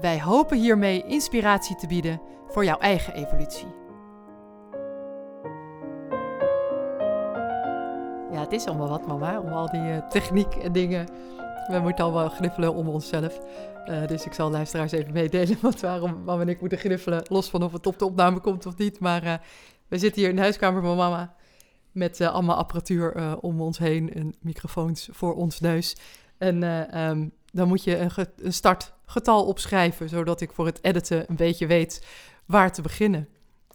Wij hopen hiermee inspiratie te bieden voor jouw eigen evolutie. Ja, het is allemaal wat, mama, om al die uh, techniek en dingen. We moeten allemaal gniffelen om onszelf. Uh, dus ik zal luisteraars even meedelen wat waarom mama en ik moeten gniffelen. Los van of het op de opname komt of niet. Maar uh, we zitten hier in de huiskamer van mama. Met allemaal apparatuur om ons heen en microfoons voor ons neus. En um, dan moet je een, startgetal opschrijven, zodat ik voor het editen een beetje weet waar te beginnen.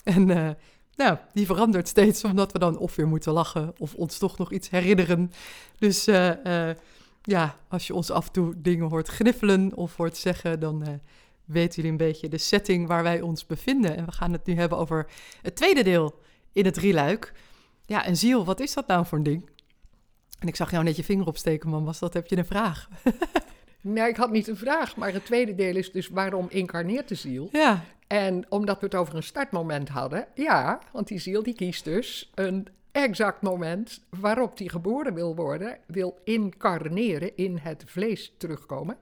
En uh, nou, die verandert steeds, omdat we dan of weer moeten lachen of ons toch nog iets herinneren. Dus uh, uh, ja, als je ons af en toe dingen hoort gniffelen of hoort zeggen, dan weten jullie een beetje de setting waar wij ons bevinden. En we gaan het nu hebben over het tweede deel in het drieluik. Ja, en ziel, wat is dat nou voor een ding? En ik zag jou net je vinger opsteken, man. Was dat, heb je een vraag? Nee, ik had niet een vraag, maar het tweede deel is dus waarom incarneert de ziel? Ja. En omdat we het over een startmoment hadden, ja, want die ziel die kiest dus een exact moment waarop die geboren wil worden, wil incarneren, in het vlees terugkomen,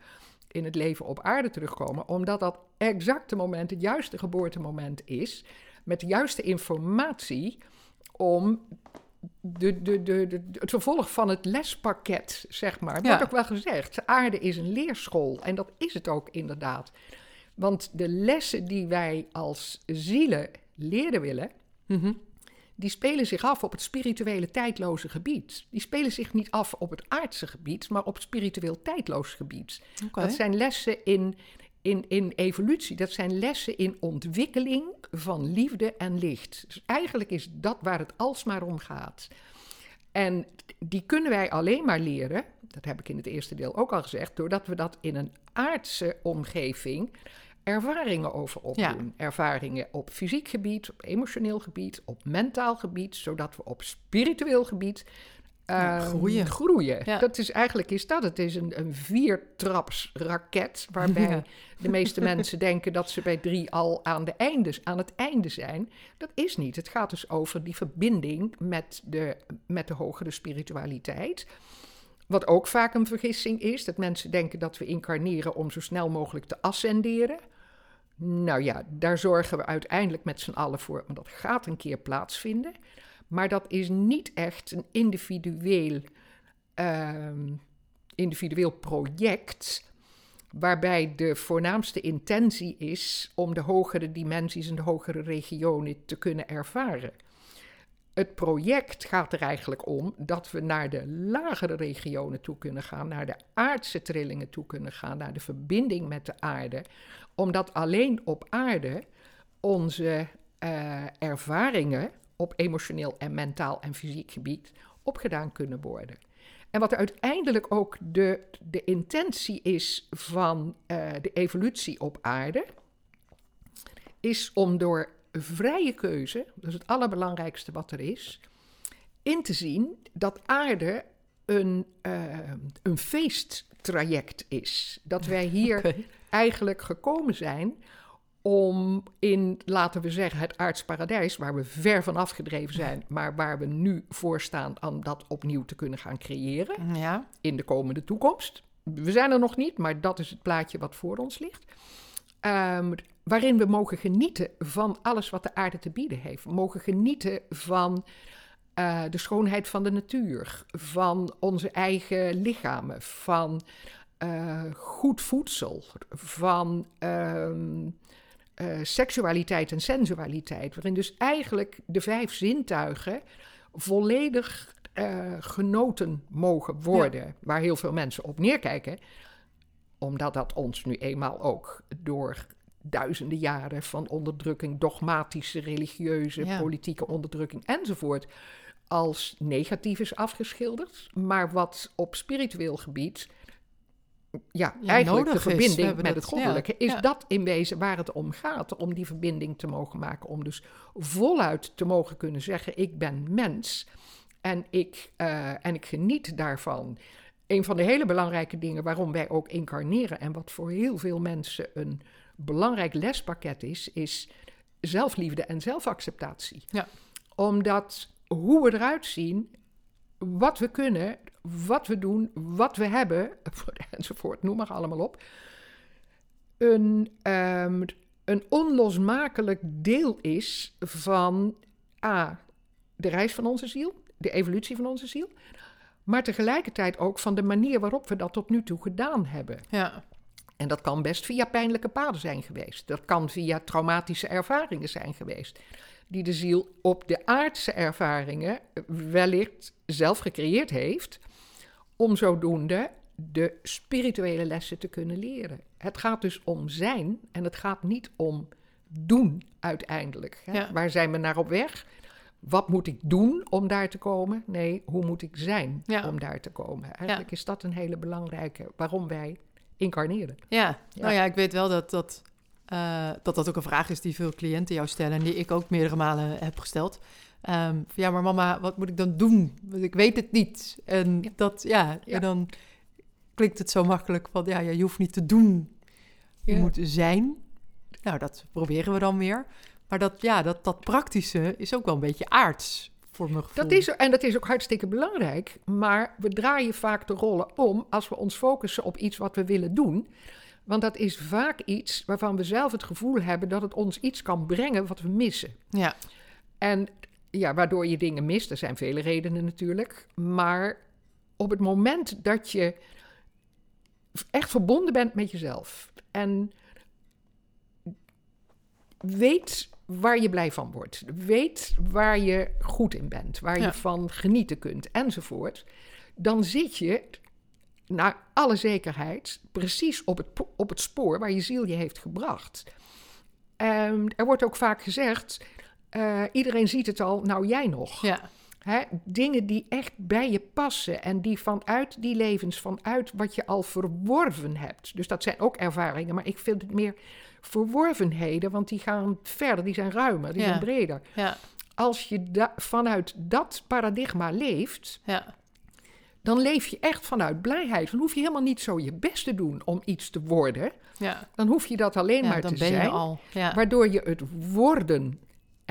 in het leven op aarde terugkomen, omdat dat exacte moment het juiste geboortemoment is, met de juiste informatie om de, de, de, de, het vervolg van het lespakket, zeg maar. Wordt ook wel gezegd, de aarde is een leerschool. En dat is het ook inderdaad. Want de lessen die wij als zielen leren willen, Mhm. die spelen zich af op het spirituele tijdloze gebied. Die spelen zich niet af op het aardse gebied, maar op het spiritueel tijdloos gebied. Dat zijn lessen in, in, in evolutie, dat zijn lessen in ontwikkeling van liefde en licht. Dus eigenlijk is dat waar het alsmaar om gaat. En die kunnen wij alleen maar leren, dat heb ik in het eerste deel ook al gezegd, doordat we dat in een aardse omgeving ervaringen over opdoen. Ervaringen op fysiek gebied, op emotioneel gebied, op mentaal gebied, zodat we op spiritueel gebied Ja, ehm, groeien. groeien. Ja. Dat is eigenlijk is dat. Het is een, een viertrapsraket waarbij Ja. de meeste mensen denken dat ze bij drie al aan, de einde, aan het einde zijn. Dat is niet. Het gaat dus over die verbinding met de, met de hogere spiritualiteit. Wat ook vaak een vergissing is, dat mensen denken dat we incarneren om zo snel mogelijk te ascenderen. Nou ja, daar zorgen we uiteindelijk met z'n allen voor, maar dat gaat een keer plaatsvinden. Maar dat is niet echt een individueel, ehm, individueel project, waarbij de voornaamste intentie is om de hogere dimensies en de hogere regionen te kunnen ervaren. Het project gaat er eigenlijk om dat we naar de lagere regionen toe kunnen gaan, naar de aardse trillingen toe kunnen gaan, naar de verbinding met de aarde, omdat alleen op aarde onze eh, ervaringen op emotioneel en mentaal en fysiek gebied opgedaan kunnen worden. En wat uiteindelijk ook de, de intentie is van eh, de evolutie op aarde, is om door vrije keuze, dat is het allerbelangrijkste wat er is, in te zien dat aarde een, eh, een feesttraject is. Dat wij hier eigenlijk gekomen zijn om in, laten we zeggen, het aards paradijs, waar we ver van afgedreven zijn, maar waar we nu voor staan om dat opnieuw te kunnen gaan creëren Ja. in de komende toekomst. We zijn er nog niet, maar dat is het plaatje wat voor ons ligt. Ehm, waarin we mogen genieten van alles wat de aarde te bieden heeft. We mogen genieten van eh, de schoonheid van de natuur, van onze eigen lichamen, van eh, goed voedsel, van ehm, eh, seksualiteit en sensualiteit. Waarin dus eigenlijk de vijf zintuigen volledig eh, genoten mogen worden. Waar heel veel mensen op neerkijken, omdat dat ons nu eenmaal ook door duizenden jaren van onderdrukking, dogmatische, religieuze, Ja. politieke onderdrukking enzovoort, als negatief is afgeschilderd. Maar wat op spiritueel gebied ja, Ja, eigenlijk de is. Verbinding met het goddelijke, ja, is ja. dat in wezen waar het om gaat. Om die verbinding te mogen maken. Om dus voluit te mogen kunnen zeggen: Ik ben mens. En ik, eh, en ik geniet daarvan. Een van de hele belangrijke dingen waarom wij ook incarneren. en wat voor heel veel mensen een belangrijk lespakket is. is zelfliefde en zelfacceptatie. Ja. Omdat hoe we eruit zien, wat we kunnen, wat we doen, wat we hebben, enzovoort, noem maar allemaal op. Een, ehm, een onlosmakelijk deel is van A, de reis van onze ziel, de evolutie van onze ziel, maar tegelijkertijd ook van de manier waarop we dat tot nu toe gedaan hebben. Ja, En dat kan best via pijnlijke paden zijn geweest. Dat kan via traumatische ervaringen zijn geweest. Die de ziel op de aardse ervaringen wellicht zelf gecreëerd heeft. Om zodoende de spirituele lessen te kunnen leren. Het gaat dus om zijn en het gaat niet om doen uiteindelijk. Hè? Ja. Waar zijn we naar op weg? Wat moet ik doen om daar te komen? Nee, hoe moet ik zijn Ja. om daar te komen? Eigenlijk is dat een hele belangrijke waarom wij incarneren. ja. Ja. nou ja, ik weet wel dat dat, eh, dat dat ook een vraag is die veel cliënten jou stellen... en die ik ook meerdere malen heb gesteld. Ehm, van, ja, maar mama, wat moet ik dan doen? Want ik weet het niet. En Ja. dat, ja, Ja. en dan klinkt het zo makkelijk van... ja, ja je hoeft niet te doen, je Ja. moet zijn. Nou, dat proberen we dan weer. Maar dat, ja, dat, dat praktische is ook wel een beetje aards, voor mijn gevoel. Dat is, en dat is ook hartstikke belangrijk. Maar we draaien vaak de rollen om als we ons focussen op iets wat we willen doen. Want dat is vaak iets waarvan we zelf het gevoel hebben dat het ons iets kan brengen wat we missen. Ja, En ja, waardoor je dingen mist, er zijn vele redenen natuurlijk. Maar op het moment dat je echt verbonden bent met jezelf en weet waar je blij van wordt, weet waar je goed in bent, waar Ja. je van genieten kunt enzovoort, dan zit je naar alle zekerheid precies op het, op het spoor waar je ziel je heeft gebracht. Ehm, er wordt ook vaak gezegd, eh, iedereen ziet het al, nou jij nog. ja, Hè, dingen die echt bij je passen en die vanuit die levens, vanuit wat je al verworven hebt. Dus dat zijn ook ervaringen, maar ik vind het meer verworvenheden, want die gaan verder, die zijn ruimer, die Ja. zijn breder. ja, Als je da- vanuit dat paradigma leeft, ja, dan leef je echt vanuit blijheid. Dan hoef je helemaal niet zo je best te doen om iets te worden. ja. Dan hoef je dat alleen maar te zijn. al. Waardoor je het worden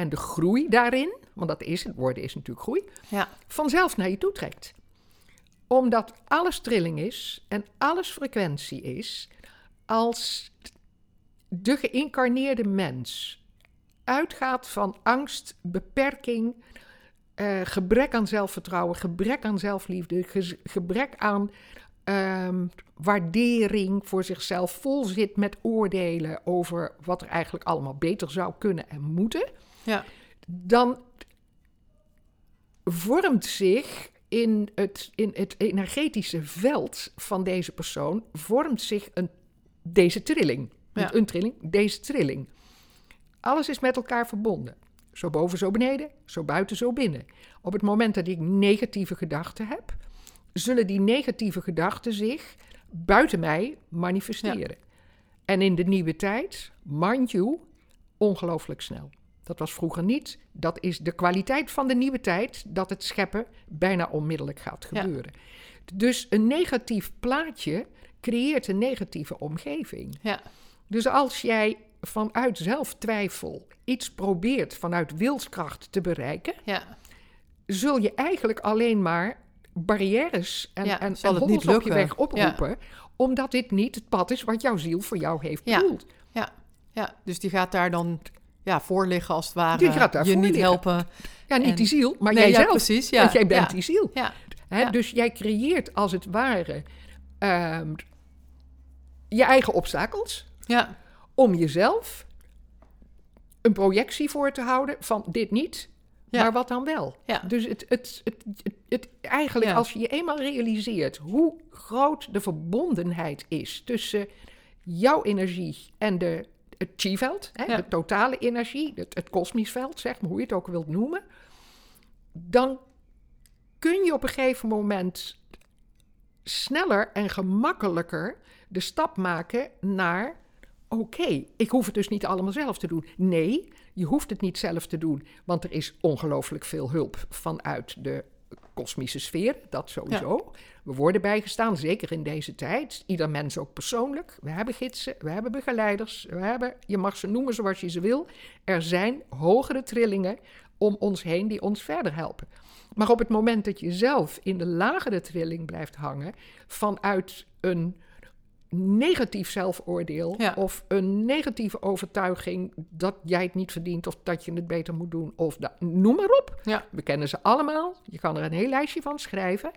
en de groei daarin, want dat is het, worden is natuurlijk groei, ja, vanzelf naar je toe trekt. Omdat alles trilling is en alles frequentie is, als de geïncarneerde mens uitgaat van angst, beperking, eh, gebrek aan zelfvertrouwen, gebrek aan zelfliefde, ge- gebrek aan ehm, waardering voor zichzelf, vol zit met oordelen over wat er eigenlijk allemaal beter zou kunnen en moeten ja, dan vormt zich in het, in het energetische veld van deze persoon, vormt zich een, deze trilling. Niet een trilling, deze trilling. Alles is met elkaar verbonden. Zo boven, zo beneden, zo buiten, zo binnen. Op het moment dat ik negatieve gedachten heb, zullen die negatieve gedachten zich buiten mij manifesteren. En in de nieuwe tijd, mind you, ongelooflijk snel. Dat was vroeger niet. Dat is de kwaliteit van de nieuwe tijd, dat het scheppen bijna onmiddellijk gaat Ja. gebeuren. Dus een negatief plaatje creëert een negatieve omgeving. ja, Dus als jij vanuit zelftwijfel iets probeert vanuit wilskracht te bereiken, ja, zul je eigenlijk alleen maar barrières en, Ja, en, en hobbels op je weg oproepen, omdat dit niet het pad is wat jouw ziel voor jou heeft Ja. bedoeld. ja, ja. Dus die gaat daar dan ja, voor liggen als het ware. Die gaat daar je niet helpen. Ja, niet En- die ziel, maar Nee, ja, jijzelf. precies, ja. Want jij bent Ja. die ziel. Ja, Hè? Dus jij creëert als het ware ehm, je eigen obstakels ja, om jezelf een projectie voor te houden van dit niet, Ja. maar wat dan wel. Ja. Dus het, het, het, het, het- eigenlijk Ja. als je je eenmaal realiseert hoe groot de verbondenheid is tussen jouw energie en de, het chi-veld, hè, Ja. de totale energie, het, het kosmisch veld, zeg maar, hoe je het ook wilt noemen, dan kun je op een gegeven moment sneller en gemakkelijker de stap maken naar, oké, ik hoef het dus niet allemaal zelf te doen. Nee, je hoeft het niet zelf te doen, want er is ongelooflijk veel hulp vanuit de kosmische sfeer, dat sowieso. We worden bijgestaan, zeker in deze tijd. Ieder mens ook persoonlijk. We hebben gidsen, we hebben begeleiders, we hebben, je mag ze noemen zoals je ze wil. Er zijn hogere trillingen om ons heen die ons verder helpen. Maar op het moment dat je zelf in de lagere trilling blijft hangen, vanuit een negatief zelfoordeel Ja. of een negatieve overtuiging dat jij het niet verdient of dat je het beter moet doen of noem maar op. Ja. We kennen ze allemaal. Je kan er een heel lijstje van schrijven.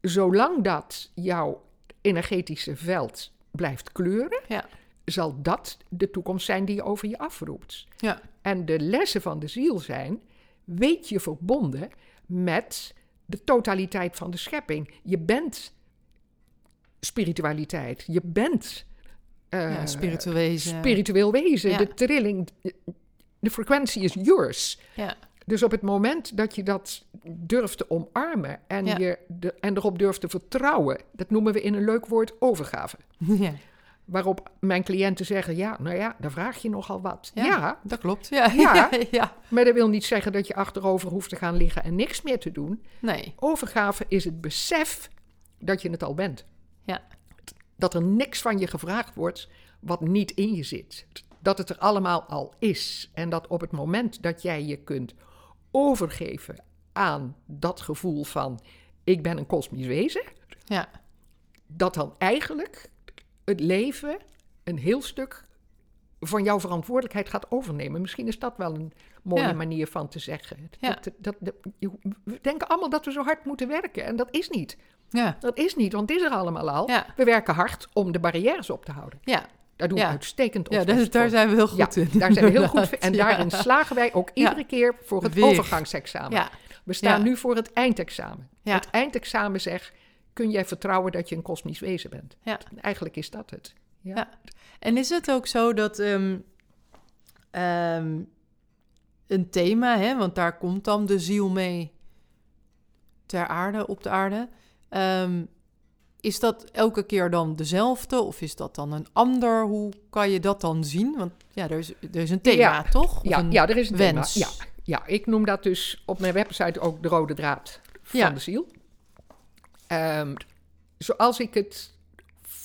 Zolang dat jouw energetische veld blijft kleuren, Ja. zal dat de toekomst zijn die je over je afroept. Ja. En de lessen van de ziel zijn: weet je verbonden met de totaliteit van de schepping. Je bent spiritualiteit. Je bent ja, spiritueel wezen. spiritueel wezen. Ja. De trilling, de frequentie is yours. ja. Dus op het moment dat je dat durft te omarmen en, je de, en erop durft te vertrouwen, dat noemen we in een leuk woord overgave. ja. Waarop mijn cliënten zeggen: Ja, nou ja, daar vraag je nogal wat. Ja. Dat klopt. Ja. Ja. ja. maar dat wil niet zeggen dat je achterover hoeft te gaan liggen en niks meer te doen. Nee. Overgave is het besef dat je het al bent. Ja. Dat er niks van je gevraagd wordt wat niet in je zit. Dat het er allemaal al is. En dat op het moment dat jij je kunt overgeven aan dat gevoel van ik ben een kosmisch wezen, Ja. dat dan eigenlijk het leven een heel stuk van jouw verantwoordelijkheid gaat overnemen. Misschien is dat wel een mooie Ja. manier van te zeggen. Ja. Dat, dat, we denken allemaal dat we zo hard moeten werken en dat is niet. Ja. Dat is niet, want het is er allemaal al. We werken hard om de barrières op te houden. Ja. Daar doen we uitstekend ons Ja, daar, zijn we heel goed in. daar zijn we heel goed in. En daarin slagen wij ook iedere keer voor het Weer. overgangsexamen. We staan nu voor het eindexamen. Het eindexamen zegt, kun jij vertrouwen dat je een kosmisch wezen bent? Ja. Eigenlijk is dat het. Ja. En is het ook zo dat ehm, ehm, een thema, hè, want daar komt dan de ziel mee ter aarde, op de aarde. ehm, is dat elke keer dan dezelfde of is dat dan een ander? Hoe kan je dat dan zien? Want ja, er is, er is een thema, Ja. toch? Of Ja, een ja, er is een wens. thema. Ja, ja, ik noem dat dus op mijn website ook de rode draad van Ja. de ziel. Zoals ik het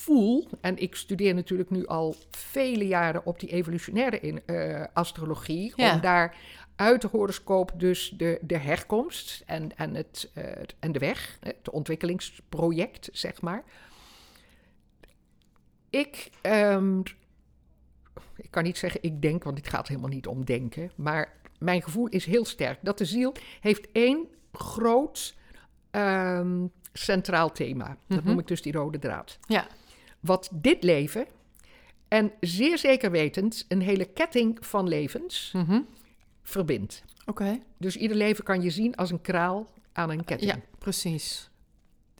voel, en ik studeer natuurlijk nu al vele jaren op die evolutionaire in, eh, astrologie, Ja. om daar uit de horoscoop dus de, de herkomst en, en, het, eh, en de weg, het ontwikkelingsproject, zeg maar. Ik, ehm, ik kan niet zeggen ik denk, want het gaat helemaal niet om denken, maar mijn gevoel is heel sterk dat de ziel heeft één groot ehm, centraal thema. Dat Mhm. noem ik dus die rode draad. Ja, Wat dit leven en zeer zeker wetend een hele ketting van levens mhm. verbindt. oké. Dus ieder leven kan je zien als een kraal aan een ketting. Ja, precies.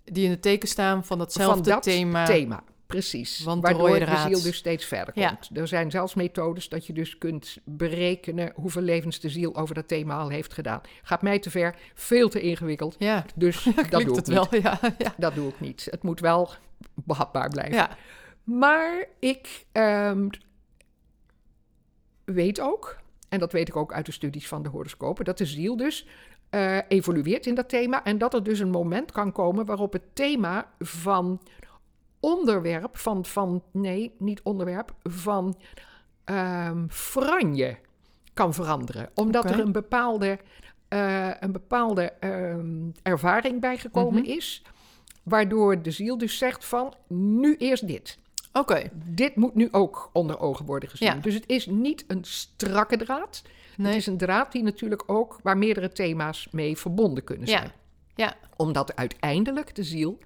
Die in het teken staan van datzelfde van dat thema. thema. Precies. Want Waardoor de ziel dus steeds verder Ja. komt. Er zijn zelfs methodes dat je dus kunt berekenen hoeveel levens de ziel over dat thema al heeft gedaan. Gaat mij te ver, veel te ingewikkeld. Ja, Dus dat doe ik het niet. wel. Dat doe ik niet. Het moet wel behapbaar blijven. ja. Maar ik ehm, weet ook, en dat weet ik ook uit de studies van de horoscopen, dat de ziel dus eh, evolueert in dat thema. En dat er dus een moment kan komen waarop het thema van onderwerp, van, van nee, niet onderwerp, van ehm franje kan veranderen. Omdat er een bepaalde, eh, een bepaalde ehm, ervaring bijgekomen Mhm. is. Waardoor de ziel dus zegt van, nu eerst dit. Oké. Dit moet nu ook onder ogen worden gezien. Ja. Dus het is niet een strakke draad. Nee. Het is een draad die natuurlijk ook, waar meerdere thema's mee verbonden kunnen Ja. zijn. Ja. Omdat uiteindelijk de ziel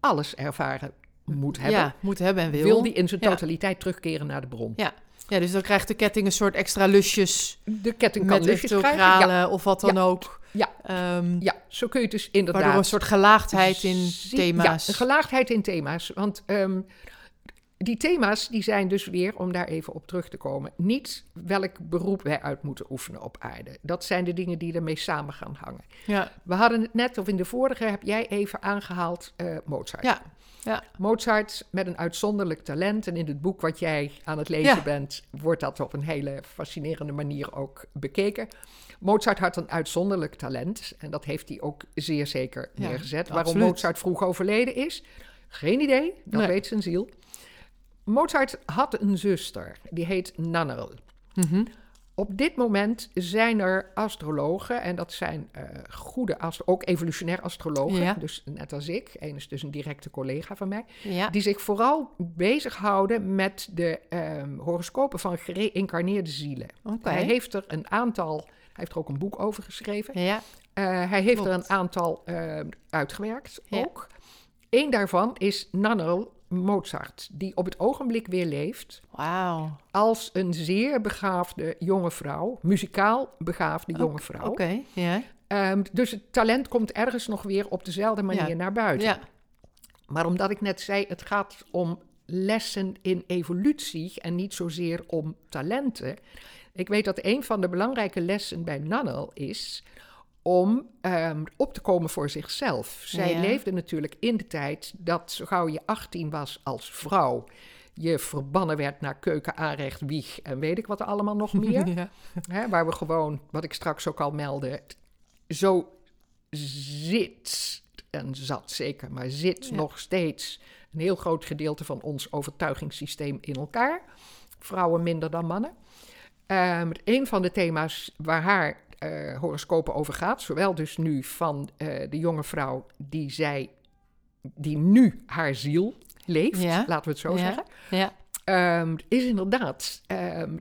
alles ervaren moet hebben. Ja, moet hebben en wil. wil. die in zijn Ja. totaliteit terugkeren naar de bron. Ja. ja, dus dan krijgt de ketting een soort extra lusjes De ketting kan met lusjes krijgen. Ja, of wat dan ook. Ja. Ehm, ja, zo kun je het dus inderdaad... waardoor een soort gelaagdheid in thema's. Ja, een gelaagdheid in thema's. Want ehm, die thema's die zijn dus weer, om daar even op terug te komen, niet welk beroep wij uit moeten oefenen op aarde. Dat zijn de dingen die ermee samen gaan hangen. ja. We hadden het net, of in de vorige heb jij even aangehaald, eh, Mozart. Ja. Ja. Mozart met een uitzonderlijk talent. En in het boek wat jij aan het lezen Ja. bent, wordt dat op een hele fascinerende manier ook bekeken. Mozart had een uitzonderlijk talent. En dat heeft hij ook zeer zeker Ja, neergezet. Waarom absoluut. Mozart vroeg overleden is, geen idee. Dat Nee. weet zijn ziel. Mozart had een zuster, die heet Nannerl. Mhm. Op dit moment zijn er astrologen, en dat zijn eh, goede, astro ook evolutionair astrologen, Ja. dus net als ik, één is dus een directe collega van mij, Ja. die zich vooral bezighouden met de ehm, horoscopen van gereïncarneerde zielen. Hij heeft er een aantal, hij heeft er ook een boek over geschreven. Ja. Eh, hij heeft er een aantal eh, uitgewerkt ook. Eén daarvan is Nannerl Mozart, die op het ogenblik weer leeft als een zeer begaafde jonge vrouw, muzikaal begaafde jonge vrouw. Oké. Ja. Ehm, dus het talent komt ergens nog weer op dezelfde manier Ja. naar buiten. Ja. Maar omdat ik net zei, het gaat om lessen in evolutie en niet zozeer om talenten. Ik weet dat een van de belangrijke lessen bij Nannel is om ehm, op te komen voor zichzelf. Zij Ja. leefde natuurlijk in de tijd dat zo gauw je 18 was als vrouw, je verbannen werd naar keuken, aanrecht, wieg en weet ik wat allemaal nog meer. ja. Hè, waar we gewoon, wat ik straks ook al meldde, zo zit en zat zeker, maar zit Ja. nog steeds een heel groot gedeelte van ons overtuigingssysteem in elkaar. Vrouwen minder dan mannen. Ehm, een van de thema's waar haar eh horoscopen over gaat, zowel dus nu van eh, de jonge vrouw die zij, die nu haar ziel leeft, Ja. laten we het zo Ja. zeggen, Ja. Ehm, is inderdaad ehm,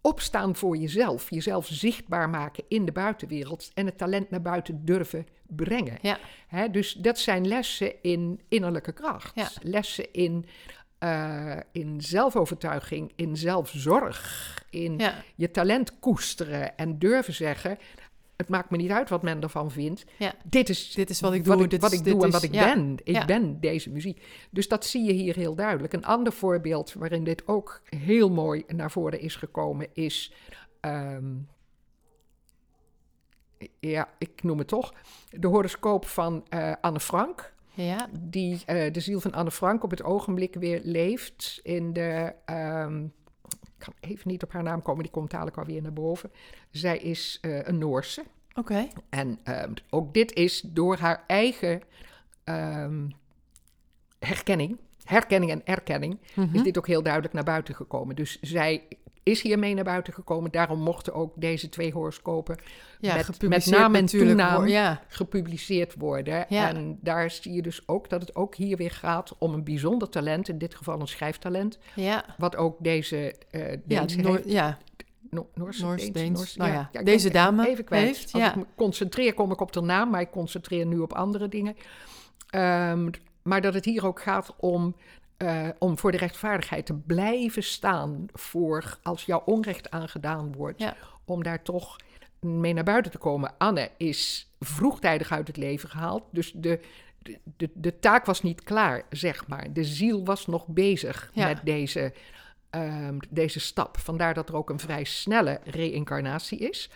opstaan voor jezelf. Jezelf zichtbaar maken in de buitenwereld en het talent naar buiten durven brengen. Ja. Dus dat zijn lessen in innerlijke kracht. Ja. Lessen in, eh, in zelfovertuiging, in zelfzorg, in Ja. je talent koesteren en durven zeggen... Het maakt me niet uit wat men ervan vindt. Ja. Dit is Dit is wat ik doe. wat ik, wat is- ik dit doe en is- wat ik ja. ben. Ik ben deze muziek. Dus dat zie je hier heel duidelijk. Een ander voorbeeld waarin dit ook heel mooi naar voren is gekomen is. ehm, ja, ik noem het toch. De horoscoop van eh, Anne Frank. Ja. Die eh, de ziel van Anne Frank op het ogenblik weer leeft in de. ehm, ik kan even niet op haar naam komen, die komt dadelijk alweer naar boven. Zij is eh, een Noorse. Oké. En ehm, ook dit is door haar eigen ehm, herkenning, herkenning en erkenning, Mhm. is dit ook heel duidelijk naar buiten gekomen. Dus zij is hiermee naar buiten gekomen. Daarom mochten ook deze twee horoscopen Ja, met- met naam en toenaam. Ja. gepubliceerd worden. Ja. En daar zie je dus ook dat het ook hier weer gaat om een bijzonder talent, in dit geval een schrijftalent, Ja. wat ook deze eh Ja, Deense Noor- heeft. ja. No- Noors, Noors, Deens, Nou ja, deze dame even kwijt. heeft, Als ik me concentreer, kom ik op de naam, maar ik concentreer nu op andere dingen. Ehm, maar dat het hier ook gaat om, eh, om voor de rechtvaardigheid te blijven staan voor als jouw onrecht aangedaan wordt, Ja. om daar toch mee naar buiten te komen. Anne is vroegtijdig uit het leven gehaald, dus de, de, de, de taak was niet klaar, zeg maar. De ziel was nog bezig Ja. met deze, ehm, deze stap. Vandaar dat er ook een vrij snelle reïncarnatie is,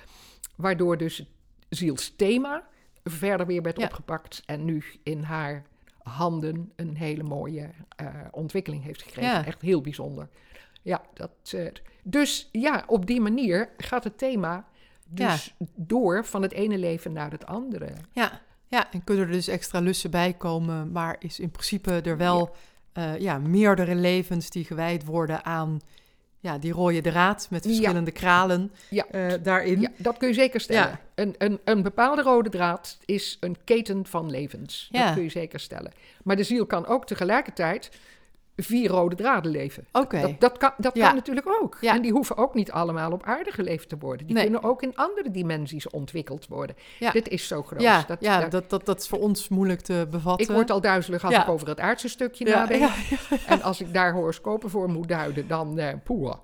waardoor dus het zielsthema verder weer werd Ja. opgepakt en nu in haar handen een hele mooie eh, ontwikkeling heeft gekregen. Ja. Echt heel bijzonder. Ja, dat, eh, dus ja, op die manier gaat het thema dus door van het ene leven naar het andere. Ja. ja, en kunnen er dus extra lussen bij komen, maar is in principe er wel ja. ja, meerdere levens die gewijd worden aan ja, die rode draad met Ja. verschillende kralen Ja. eh, daarin. Ja, dat kun je zeker stellen. Ja. Een, een, een bepaalde rode draad is een keten van levens. Dat kun je zeker stellen. Maar de ziel kan ook tegelijkertijd vier rode draden leven. Oké, Dat, dat, kan, dat Ja. kan natuurlijk ook. Ja. En die hoeven ook niet allemaal op aarde geleefd te worden. Die Nee. kunnen ook in andere dimensies ontwikkeld worden. Ja. Dit is zo groot. ja, dat, ja dat- dat, dat, dat is voor ons moeilijk te bevatten. ik word al duizelig als ik over het aardse stukje nadenk. En als ik daar horoscopen voor moet duiden, dan eh poeh.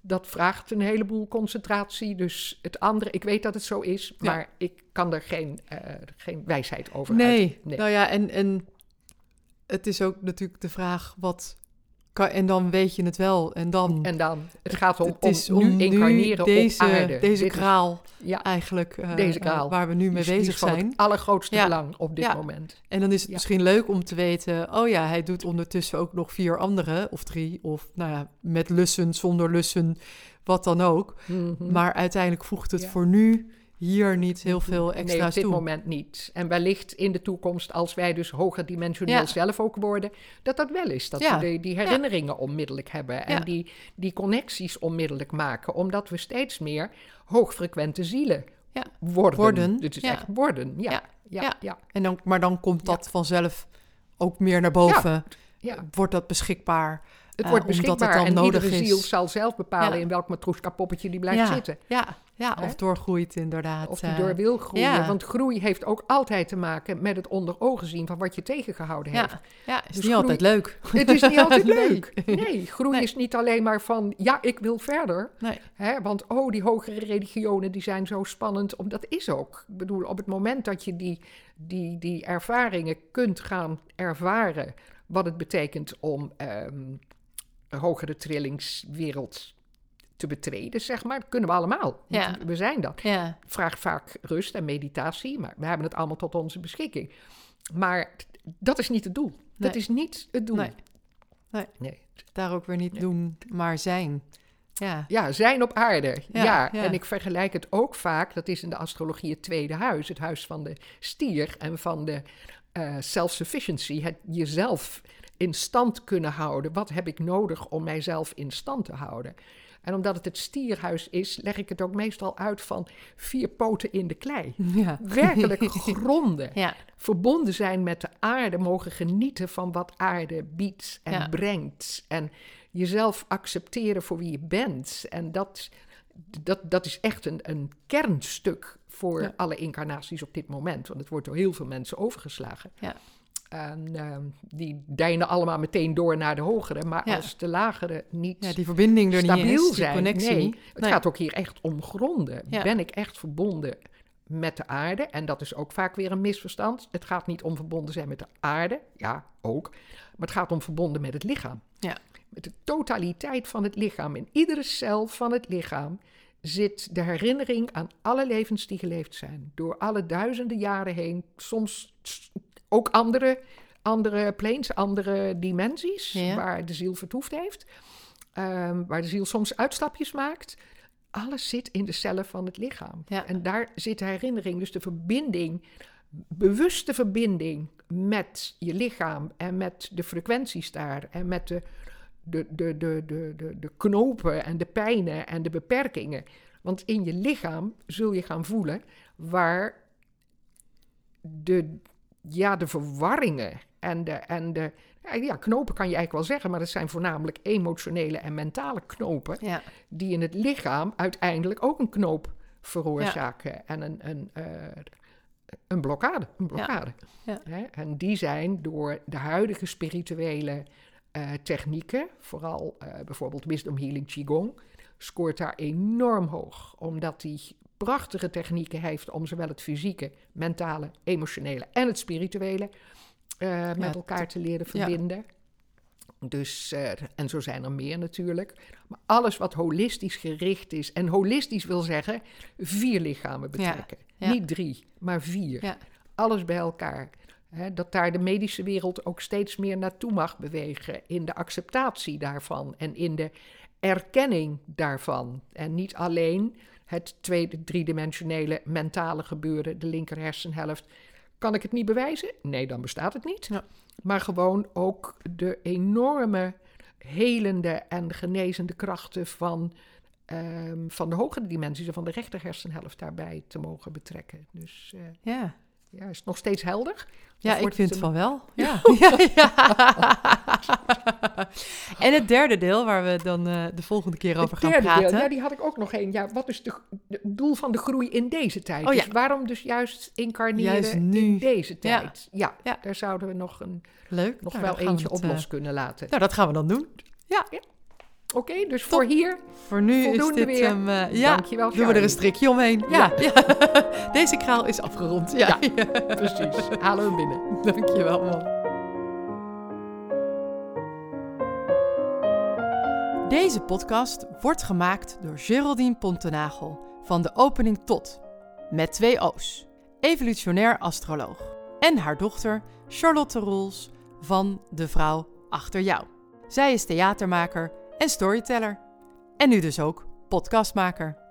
Dat vraagt een heleboel concentratie. Dus het andere, ik weet dat het zo is, Ja. maar ik kan er geen, eh, geen wijsheid over Nee. uiten. Nee. nou ja, en, en het is ook natuurlijk de vraag wat kan, en dan weet je het wel. En dan... En dan, het gaat om, het is om, nu incarneren deze, op aarde. Deze is- kraal ja, eigenlijk, eh, Deze eh, kraal. waar we nu mee die die bezig zijn. het allergrootste Ja. belang op dit Ja. moment. En dan is het Ja. misschien leuk om te weten... oh ja, hij doet ondertussen ook nog vier andere, of drie... of nou ja, met lussen, zonder lussen, wat dan ook. Mhm. Maar uiteindelijk voegt het Ja. voor nu hier niet heel veel nee, extra's op dit toe. moment niet. En wellicht in de toekomst, als wij dus hoger dimensioneel Ja. zelf ook worden, dat dat wel is. Dat Ja. we die, die herinneringen onmiddellijk hebben en die, die connecties onmiddellijk maken, omdat we steeds meer hoogfrequente zielen Ja. worden. Worden, Dit is echt worden, ja. Ja. Ja, Ja. ja. En dan, maar dan komt dat vanzelf ook meer naar boven. ja. Wordt dat beschikbaar. Het Eh, wordt omdat het beschikbaar dan en nodig iedere is. ziel zal zelf bepalen in welk matroeska poppetje die blijft zitten. Ja, ja of doorgroeit inderdaad. Of die eh, door wil groeien. ja. Want groei heeft ook altijd te maken met het onder ogen zien van wat je tegengehouden heeft. ja, ja, is Dus niet groei- altijd leuk. Het is niet altijd Nee. leuk. Nee, groei Nee. is niet alleen maar van ja, ik wil verder. Nee. Hè, want oh, die hogere religionen die zijn zo spannend. Om, dat is ook. Ik bedoel, op het moment dat je die, die, die ervaringen kunt gaan ervaren. Wat het betekent om ehm, een hogere trillingswereld te betreden, zeg maar. Dat kunnen we allemaal. Ja. We zijn dat. Ja, Vraagt vaak rust en meditatie, maar we hebben het allemaal tot onze beschikking. Maar dat is niet het doel. Dat is niet het doel. Nee. Nee. nee. daar ook weer niet doen, maar zijn. Ja, Ja, zijn op aarde. Ja, Ja, ja. en ik vergelijk het ook vaak, dat is in de astrologie het tweede huis, het huis van de stier en van de eh, self-sufficiency, het jezelf in stand kunnen houden. Wat heb ik nodig om mijzelf in stand te houden? En omdat het het stierhuis is, leg ik het ook meestal uit van vier poten in de klei. ja. Werkelijk gronden. Ja, verbonden zijn met de aarde, mogen genieten van wat aarde biedt en Ja. brengt. En jezelf accepteren voor wie je bent. En dat, dat, dat is echt een, een kernstuk voor alle incarnaties op dit moment. Want het wordt door heel veel mensen overgeslagen. Ja. En ehm, die deinen allemaal meteen door naar de hogere. Maar Ja. als de lagere niet ja, die verbinding er niet stabiel is, die zijn. connectie. Nee, het Nee. gaat ook hier echt om gronden. Ja. Ben ik echt verbonden met de aarde? En dat is ook vaak weer een misverstand. Het gaat niet om verbonden zijn met de aarde. Ja, ook. Maar het gaat om verbonden met het lichaam. Ja. Met de totaliteit van het lichaam. In iedere cel van het lichaam zit de herinnering aan alle levens die geleefd zijn. Door alle duizenden jaren heen. Soms ook andere, andere planes, andere dimensies. Ja. Waar de ziel vertoefd heeft. Ehm, waar de ziel soms uitstapjes maakt. Alles zit in de cellen van het lichaam. Ja. En daar zit de herinnering, dus de verbinding, bewuste verbinding met je lichaam en met de frequenties daar en met de, de, de, de, de, de, de knopen en de pijnen en de beperkingen. Want in je lichaam zul je gaan voelen waar de, ja, de verwarringen en de, en de ja, knopen kan je eigenlijk wel zeggen, maar dat zijn voornamelijk emotionele en mentale knopen Ja, die in het lichaam uiteindelijk ook een knoop veroorzaken en een, een, eh, een blokkade. Een blokkade. Ja. En die zijn door de huidige spirituele eh, technieken, vooral eh, bijvoorbeeld Wisdom Healing Qigong, scoort daar enorm hoog. Omdat die prachtige technieken heeft om zowel het fysieke, mentale, emotionele en het spirituele eh, met elkaar te leren ja. verbinden. Dus, eh, en zo zijn er meer natuurlijk. Maar alles wat holistisch gericht is. En holistisch wil zeggen vier lichamen betrekken. ja. Niet drie, maar vier. ja, Alles bij elkaar. Hè, dat daar de medische wereld ook steeds meer naartoe mag bewegen. In de acceptatie daarvan en in de erkenning daarvan. En niet alleen het tweede, driedimensionele mentale gebeuren, de linker hersenhelft. Kan ik het niet bewijzen? Nee, dan bestaat het niet. Ja. Maar gewoon ook de enorme helende en genezende krachten van, ehm, van de hogere dimensies en van de rechter hersenhelft daarbij te mogen betrekken. Dus eh, ja. Ja, is het nog steeds helder? Ja, ik vind het van een- wel. Ja. ja, ja. en het derde deel, waar we dan eh, de volgende keer over gaan praten. deel, ja, die had ik ook nog één. Ja, wat is het doel van de groei in deze tijd? Oh ja. Dus waarom dus juist incarneren Juist nu. in deze Ja. tijd? Ja, Ja. daar zouden we nog, een, Leuk. nog Nou, wel eentje het, op eh, los kunnen laten. nou, dat gaan we dan doen. Oké, dus voor hier, Voor nu is dit weer. hem. eh, ja, dankjewel doen we er een strikje omheen. Ja. ja. Deze kraal is afgerond. Ja. Precies, halen we hem binnen. Dankjewel, man. Deze podcast wordt gemaakt door Geraldine Pontenagel van de opening tot, met twee O's, evolutionair astroloog, en haar dochter Charlotte Roels van De Vrouw Achter Jou. Zij is theatermaker en storyteller. En nu dus ook podcastmaker.